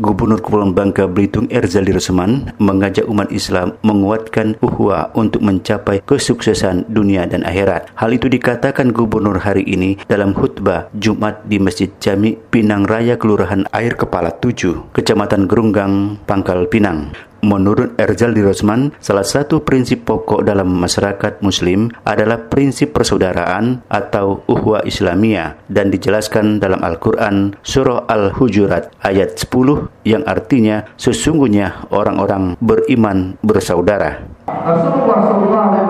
Gubernur Kepulauan Bangka Belitung Erzali Rusman mengajak umat Islam menguatkan uhwa untuk mencapai kesuksesan dunia dan akhirat. Hal itu dikatakan Gubernur hari ini dalam khutbah Jumat di Masjid Jami Pinang Raya Kelurahan Air Kepala 7, Kecamatan Gerunggang, Pangkal Pinang. Menurut Erzal Rosman, salah satu prinsip pokok dalam masyarakat muslim adalah prinsip persaudaraan atau uhwa islamiyah dan dijelaskan dalam Al-Quran surah Al-Hujurat ayat 10 yang artinya sesungguhnya orang-orang beriman bersaudara. Rasulullah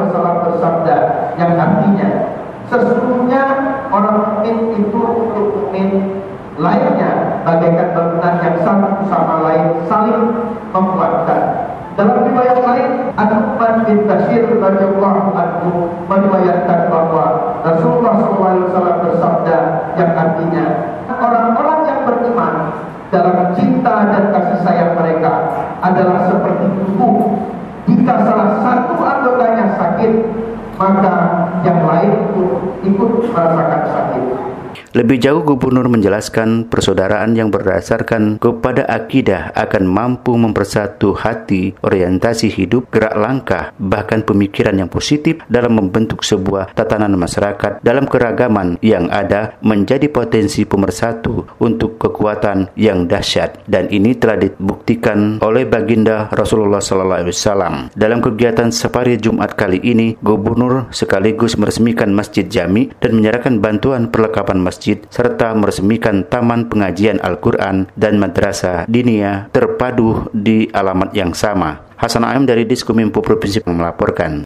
SAW bersabda yang artinya sesungguhnya orang mukmin itu untuk mukmin satu sama lain saling menguatkan. Dalam riwayat lain, An-Nu'man bin Bashir radhiyallahu anhu meriwayatkan bahwa Rasulullah SAW bersabda yang artinya orang-orang yang beriman dalam cinta dan kasih sayang mereka adalah seperti tubuh. Jika salah satu anggotanya sakit, maka yang lain pun ikut merasakan sakit. Lebih jauh Gubernur menjelaskan persaudaraan yang berdasarkan kepada akidah akan mampu mempersatu hati, orientasi hidup, gerak langkah, bahkan pemikiran yang positif dalam membentuk sebuah tatanan masyarakat dalam keragaman yang ada menjadi potensi pemersatu untuk kekuatan yang dahsyat dan ini telah dibuktikan oleh baginda Rasulullah SAW. Dalam kegiatan safari Jumat kali ini, Gubernur sekaligus meresmikan Masjid Jami dan menyerahkan bantuan perlengkapan masjid serta meresmikan taman pengajian Al-Quran dan madrasah dinia terpadu di alamat yang sama. Hasan Aim dari Diskuminfo Provinsi melaporkan.